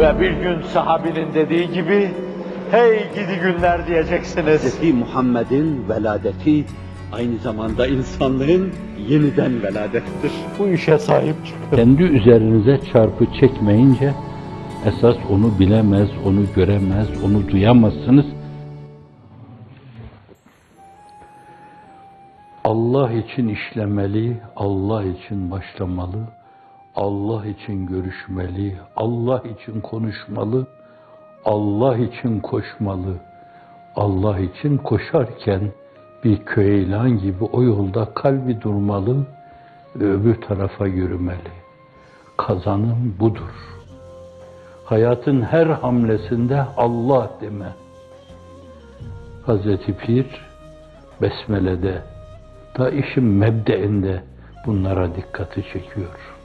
Ve bir gün sahabinin dediği gibi, hey gidi günler diyeceksiniz. Hz. Muhammed'in veladeti aynı zamanda insanlığın yeniden veladettir. Bu işe sahip çıkın. Kendi üzerinize çarpı çekmeyince esas onu bilemez, onu göremez, onu duyamazsınız. Allah için işlemeli, Allah için başlamalı, Allah için görüşmeli, Allah için konuşmalı, Allah için koşmalı. Allah için koşarken bir köylan gibi o yolda kalbi durmalı ve öbür tarafa yürümeli. Kazanım budur. Hayatın her hamlesinde Allah deme. Hazreti Pir Besmele'de da işin mebdeinde bunlara dikkati çekiyor.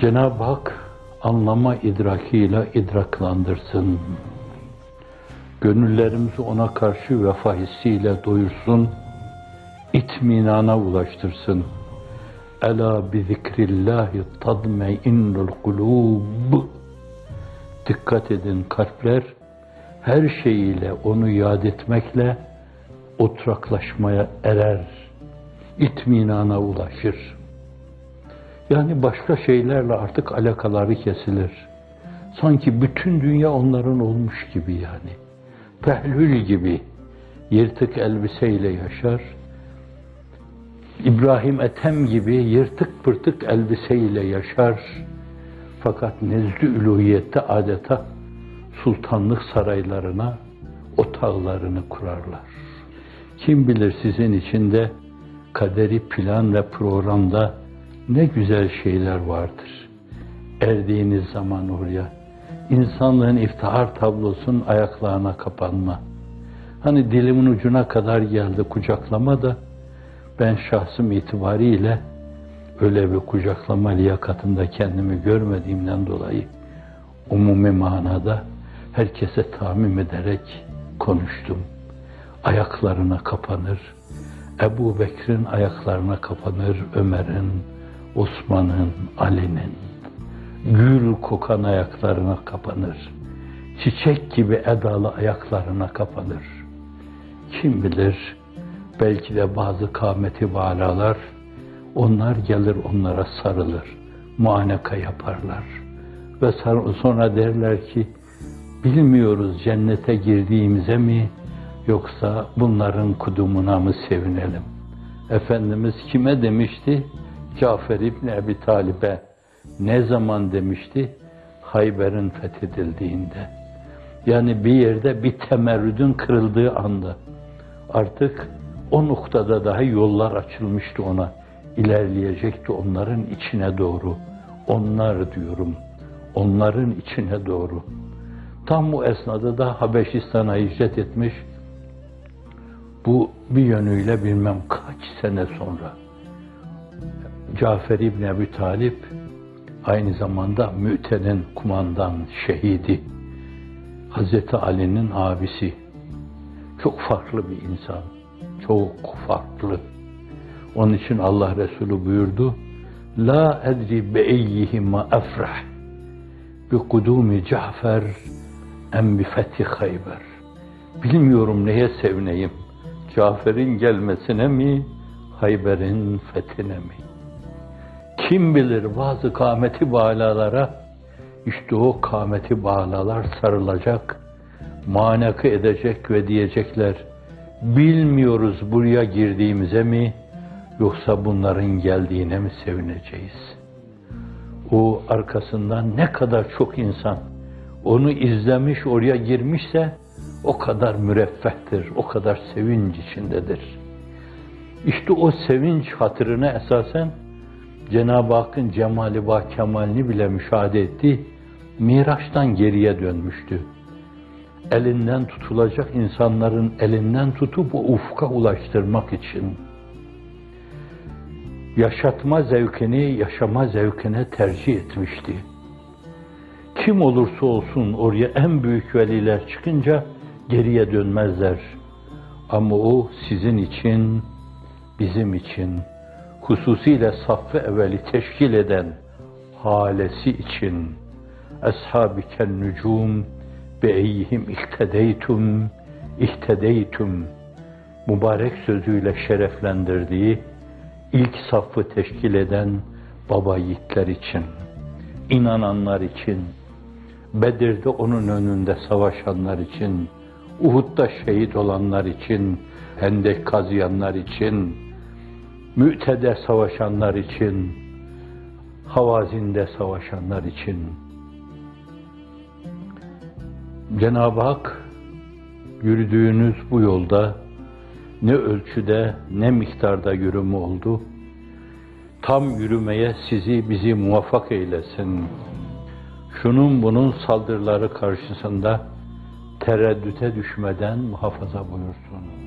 Cenab-ı Hak anlama idrakiyle idraklandırsın. Gönüllerimizi ona karşı vefa hissiyle doyursun. itminana ulaştırsın. Ela bi zikrillahi tadmeinnul kulub. Dikkat edin kalpler her şeyiyle onu yad etmekle oturaklaşmaya erer. itminana ulaşır. Yani başka şeylerle artık alakaları kesilir. Sanki bütün dünya onların olmuş gibi yani. Pehlül gibi yırtık elbiseyle yaşar. İbrahim Ethem gibi yırtık pırtık elbiseyle yaşar. Fakat nezdü üluhiyette adeta sultanlık saraylarına otağlarını kurarlar. Kim bilir sizin içinde kaderi plan ve programda ne güzel şeyler vardır. Erdiğiniz zaman oraya, insanlığın iftihar tablosunun ayaklarına kapanma. Hani dilimin ucuna kadar geldi kucaklama da, ben şahsım itibariyle öyle bir kucaklama liyakatında kendimi görmediğimden dolayı umumi manada herkese tahmin ederek konuştum. Ayaklarına kapanır, Ebu Bekir'in ayaklarına kapanır, Ömer'in, Osman'ın, Ali'nin gül kokan ayaklarına kapanır. Çiçek gibi edalı ayaklarına kapanır. Kim bilir belki de bazı kâmeti valalar onlar gelir onlara sarılır. Muaneka yaparlar. Ve sonra derler ki bilmiyoruz cennete girdiğimize mi yoksa bunların kudumuna mı sevinelim? Efendimiz kime demişti? Cafer İbni Ebi Talib'e ne zaman demişti? Hayber'in fethedildiğinde. Yani bir yerde bir temerrüdün kırıldığı anda artık o noktada daha yollar açılmıştı ona. İlerleyecekti onların içine doğru. Onlar diyorum. Onların içine doğru. Tam bu esnada da Habeşistan'a hicret etmiş. Bu bir yönüyle bilmem kaç sene sonra. Cafer İbni Ebi Talip aynı zamanda Mü'te'nin kumandan şehidi. Hazreti Ali'nin abisi. Çok farklı bir insan. Çok farklı. Onun için Allah Resulü buyurdu. La edri be eyyihima efrah bi kudumi Cafer em bi fethi Hayber. Bilmiyorum neye sevineyim. Cafer'in gelmesine mi, Hayber'in fethine mi? Kim bilir bazı kâmeti bağlalara, işte o kâmeti bağlalar sarılacak, manakı edecek ve diyecekler, bilmiyoruz buraya girdiğimize mi, yoksa bunların geldiğine mi sevineceğiz? O arkasından ne kadar çok insan onu izlemiş, oraya girmişse o kadar müreffehtir, o kadar sevinç içindedir. İşte o sevinç hatırına esasen Cenab-ı Hakk'ın cemali ve kemalini bile müşahede etti. Miraç'tan geriye dönmüştü. Elinden tutulacak insanların elinden tutup o ufka ulaştırmak için yaşatma zevkini yaşama zevkine tercih etmişti. Kim olursa olsun oraya en büyük veliler çıkınca geriye dönmezler. Ama o sizin için, bizim için, hususiyle saffı evveli teşkil eden halesi için Eshabiken nücum be eyyihim mübarek sözüyle şereflendirdiği ilk safı teşkil eden baba yiğitler için, inananlar için, Bedir'de onun önünde savaşanlar için, Uhud'da şehit olanlar için, Hendek kazıyanlar için, Mü'tede savaşanlar için, Havazinde savaşanlar için. Cenab-ı Hak yürüdüğünüz bu yolda ne ölçüde ne miktarda yürümü oldu. Tam yürümeye sizi bizi muvaffak eylesin. Şunun bunun saldırıları karşısında tereddüte düşmeden muhafaza buyursun.